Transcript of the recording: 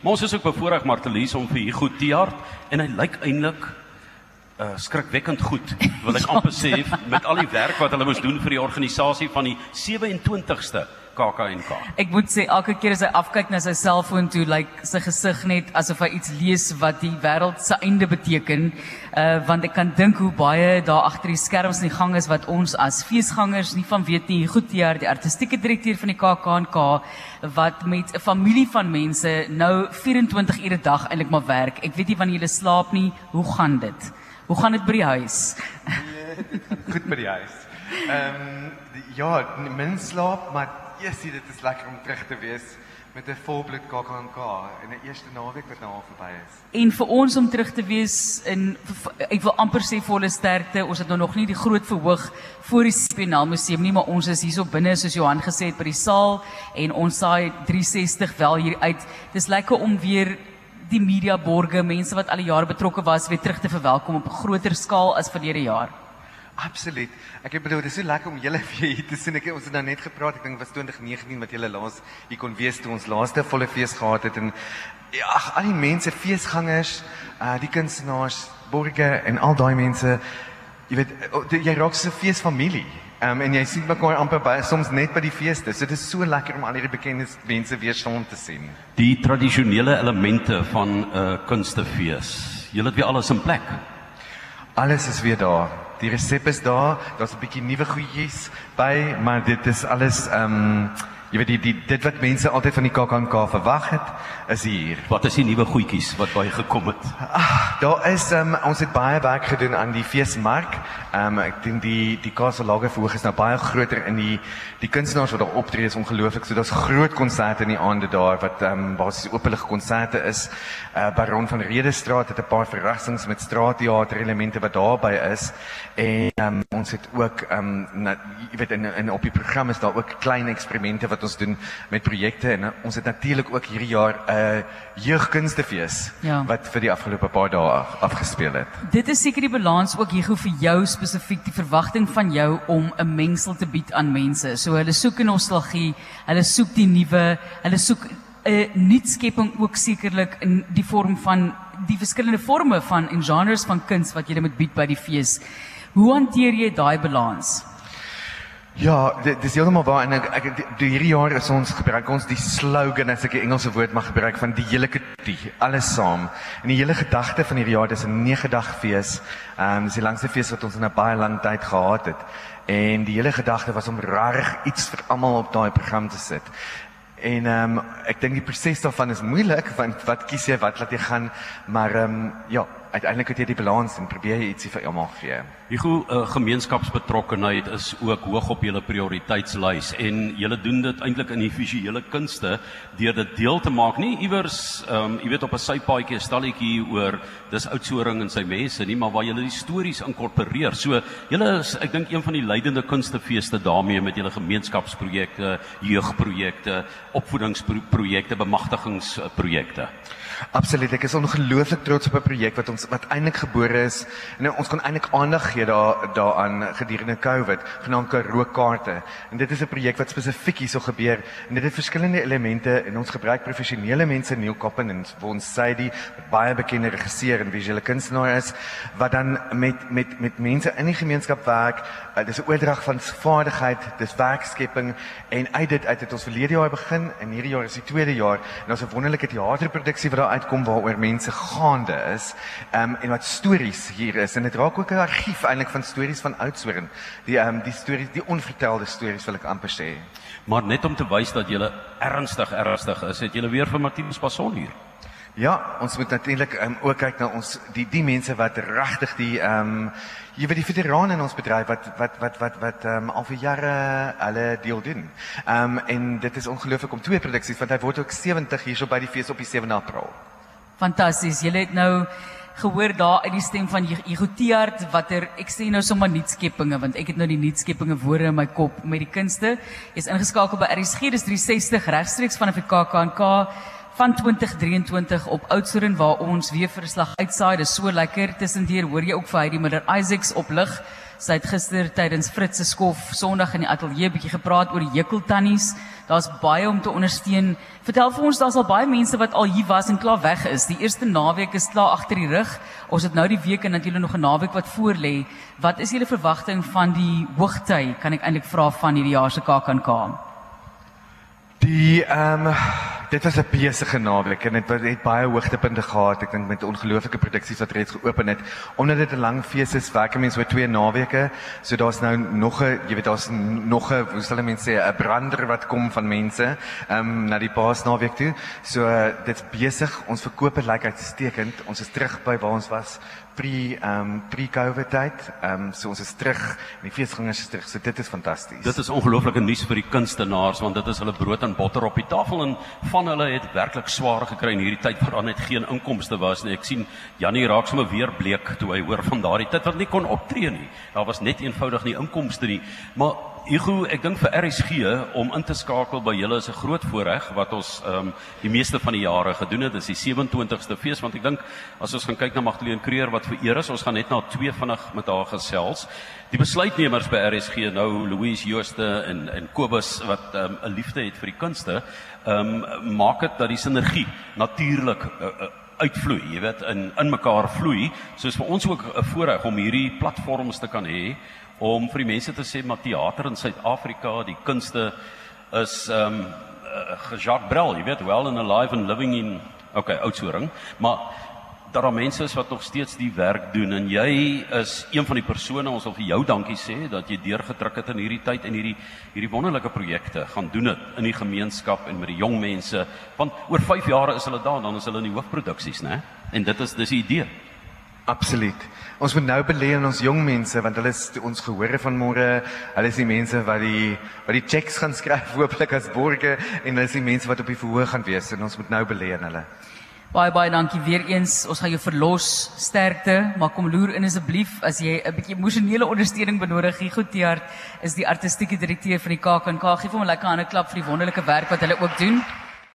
Maar ons is ook bevoorreg Martelies om vir Hugo Tiaard en hy lyk eintlik uh skrikwekkend goed, wil ek amper sê met al die werk wat hulle moes doen vir die organisasie van die 27ste KAKNK. Ek moet sê elke keer as hy afkyk na sy selfoon toe, lyk like, sy gesig net asof hy iets lees wat die wêreld se einde beteken. Uh want ek kan dink hoe baie daar agter die skerms in die gang is wat ons as feesgangers nie van weet nie. Goed jaar die artistieke direkteur van die KAKNK wat met 'n familie van mense nou 24 ure 'n dag eintlik maar werk. Ek weet nie wanneer jy slaap nie. Hoe gaan dit? Hoe gaan dit by die huis? Goed by die huis. Ehm um, ja, min slaap, maar eers dit is lekker om terug te wees met 'n volbloed KAKNK in 'n eerste naweek wat nou al verby is. En vir ons om terug te wees in ek wil amper sê volle sterkte. Ons het nou nog nie die groot verhoog voor die Spinaal Museum nie, maar ons is hierso binne soos Johan gesê het by die saal en ons saai 360 wel hier uit. Dis lekker om weer die media borge, mense wat al die jare betrokke was, weer terug te verwelkom op 'n groter skaal as verlede jaar. Absoluut. Ek het bedoel, dit is so lekker om julle weer hier te sien. Ek ons het nou net gepraat. Ek dink was 2019 wat julle laas hier kon wees toe ons laaste volle fees gehad het en ja, ag al die mense, feesgangers, uh die kunstenaars, borgers en al daai mense, jy weet, jy raak so feesfamilie. Ehm um, en jy sien mekaar amper by soms net by die feeste. So dit is so lekker om al hierdie bekende mense weer saam te sien. Die tradisionele elemente van 'n uh, kunstefees. Julle het weer alles in plek. Alles is weer daar. Die resep is daar. Daar's 'n bietjie nuwe goedjies by, maar dit is alles ehm um, jy weet die, die dit wat mense altyd van die KAKNK verwag het, is hier. Wat is die nuwe goedjies wat by gekom het? Ag, daar is um, ons het baie werk gedoen aan die feesmark. Ehm um, ek dink die die Castle Lager verhoog is nou baie groter in die die kunstenaars wat daar optree is ongelooflik. So daar's groot konserte in die aande daar wat ehm um, basies openlike konserte is. Uh Baron van Redestraat het 'n paar verrassings met straatteater elemente wat daarbey is. En ehm um, ons het ook ehm um, jy weet in in op die program is daar ook klein eksperimente wat ons doen met projekte en uh, ons het natuurlik ook hierdie jaar 'n uh, jeugkunstefees ja. wat vir die afgelope paar dae afgespeel het. Dit is seker die balans ook hier hoe vir jou spesifiek die verwagting van jou om 'n mengsel te bied aan mense. So hulle soek nostalgie, hulle soek die nuwe, hulle soek 'n nuutskepping ook sekerlik in die vorm van die verskillende forme van en genres van kuns wat jy moet bied by die fees. Hoe hanteer jy daai balans? Ja, dit is heeltemal waar en ek, ek die hierdie jaar is ons gebruik ons die slogan as ek 'n Engelse woord mag gebruik van die hele kutie, alles saam. En die hele gedagte van hierdie jaar dis 'n 9 dag fees. Ehm um, dis die langste fees wat ons in 'n baie lang tyd gehad het. En die hele gedagte was om reg iets vir almal op daai program te sit. En ehm um, ek dink die proses daarvan is moeilik want wat kies jy wat laat jy gaan maar ehm um, ja uiteindelik het jy die balans en probeer jy ietsie vir almal gee. Hugo, uh, gemeenskapsbetrokkenheid is ook hoog op julle prioriteitslys en julle doen dit eintlik in die visuele kunste deur dit deel te maak nie iewers ehm um, jy weet op 'n sypaadjie 'n stalletjie oor dis Oudtshoorn en sy mense nie, maar waar julle die stories inkorporeer. So julle is ek dink een van die leidende kunstefeeste daarmee met julle gemeenskapsprojekte, jeugprojekte, opvoedingsprojekte, bemagtigingsprojekte. Absoluut. Ek is ongelooflik trots op 'n projek wat ons wat eintlik gebore is. En ons kon eintlik aandag gee daar daaraan gedurende COVID, genaamd Karoo kaarte. En dit is 'n projek wat spesifiek hierso gebeur en dit het verskillende elemente en ons gebruik professionele mense Neil Koppen en ons sê die baie bekende regisseur en visuele kunstenaar is wat dan met met met mense in die gemeenskap werk. Uh, dis 'n oordrag van vaardigheid, dis werkskepping en uit dit uit het ons verlede jaar begin en hierdie jaar is die tweede jaar en ons 'n wonderlike teaterproduksie wat daar uitkom waaroor mense gaande is. Ehm um, en wat stories hier is en dit raak ook 'n argief eintlik van stories van Oudtshoorn. Die ehm um, die stories, die onvertelde stories wil ek amper sê. Maar net om te wys dat jy ernstig ernstig is, het jy weer vir Martinus Passon hier. Ja, ons moet natuurlik um, ook kyk na ons die die mense wat regtig die ehm um, jy weet die veterane in ons bedryf wat wat wat wat wat ehm um, al vir jare hulle deel doen. Ehm um, en dit is ongelooflik om twee produksies want hy word ook 70 hierso by die fees op die 7 April. Fantasties. Jy het nou gehoor daar uit die stem van Igotiard watter ek sê nou sommer nuutskeppinge want ek het nou die nuutskeppinge woorde in my kop met die kunste. Jy's ingeskakel by RSG dis 360 regstreeks van die KAKNK van 2023 op Oudtshoorn waar ons weer verslag uitsaai. Dis so lekker. Tussendeur hoor jy ook vir Heidi Miller Isaacs op lig Sy het gister tydens Fritz se skof Sondag in die ateljee bietjie gepraat oor die hekeltannies. Daar's baie om te ondersteun. Vertel vir ons, daar's al baie mense wat al hier was en klaar weg is. Die eerste naweek is klaar agter die rug. Ons het nou die week en natuurlik nog 'n naweek wat voor lê. Wat is julle verwagting van die hoogtyd? Kan ek eintlik vra van hierdie jaar se KAKNK? Die ehm um, dit was 'n besige naweek en dit het, het baie hoogtepunte gehad. Ek dink met ongelooflike produksies wat reeds geopen het. Omdat dit 'n lang fees is, werk mense oor twee naweke. So daar's nou nog 'n, jy weet daar's nog 'n, hoe sal mense sê, 'n brander wat kom van mense ehm um, na die Paasnaweek toe. So uh, dit's besig. Ons verkope lyk like uitstekend. Ons is terug by waar ons was pre um, pre-COVID tyd. Um, so ons is terug en die feesgangers is terug. So dit is fantasties. Dit is ongelooflike nuus vir die kunstenaars want dit is hulle brood en botter op die tafel en van hulle het werklik swaar gekry in hierdie tyd waar daar net geen inkomste was nie. Ek sien Janie raak sommer weer bleek toe hy hoor van daardie tyd wat nie kon optree nie. Daar was net eenvoudig nie inkomste nie. Maar Hugo, ek dink vir RSG om in te skakel by julle is 'n groot voorreg wat ons ehm um, die meeste van die jare gedoen het. Dis die 27ste fees want ek dink as ons gaan kyk na Magdalene Creer wat vereer is, ons gaan net na twee vinnig met haar gesels. Die besluitnemers by RSG nou Louise Jooste en en Kobus wat ehm, 'n um, liefde het vir die kunste, ehm um, maak dit dat die sinergie natuurlik uh, uh, uitvloei, jy weet, in in mekaar vloei. So is vir ons ook 'n voorreg om hierdie platforms te kan hê om vir die mense te sê maar teater in Suid-Afrika, die kunste is ehm um, uh, Jacques Brel, jy weet, well and alive and living in okay, Oudtshoorn, maar daar is mense is wat nog steeds die werk doen en jy is een van die persone ons wil vir jou dankie sê dat jy deurgedruk het in hierdie tyd en hierdie hierdie wonderlike projekte gaan doen dit in die gemeenskap en met die jong mense want oor 5 jaar is hulle daar dan is hulle in die hoofproduksies nê en dit is dis die idee Absoluut. Ons moet nou belê in ons jong mense want hulle is ons gehore van môre. Hulle is die mense wat die wat die checks gaan skryf hooplik as borge en hulle is die mense wat op die verhoog gaan wees en ons moet nou belê in hulle. Baie baie dankie weer eens. Ons gaan jou verlos. Sterkte. Maar kom loer in asseblief as jy 'n bietjie emosionele ondersteuning benodig. Goed Tiaart is die artistieke direkteur van die KAK en KAG. Geef hom 'n lekker hande klap vir die wonderlike werk wat hulle ook doen.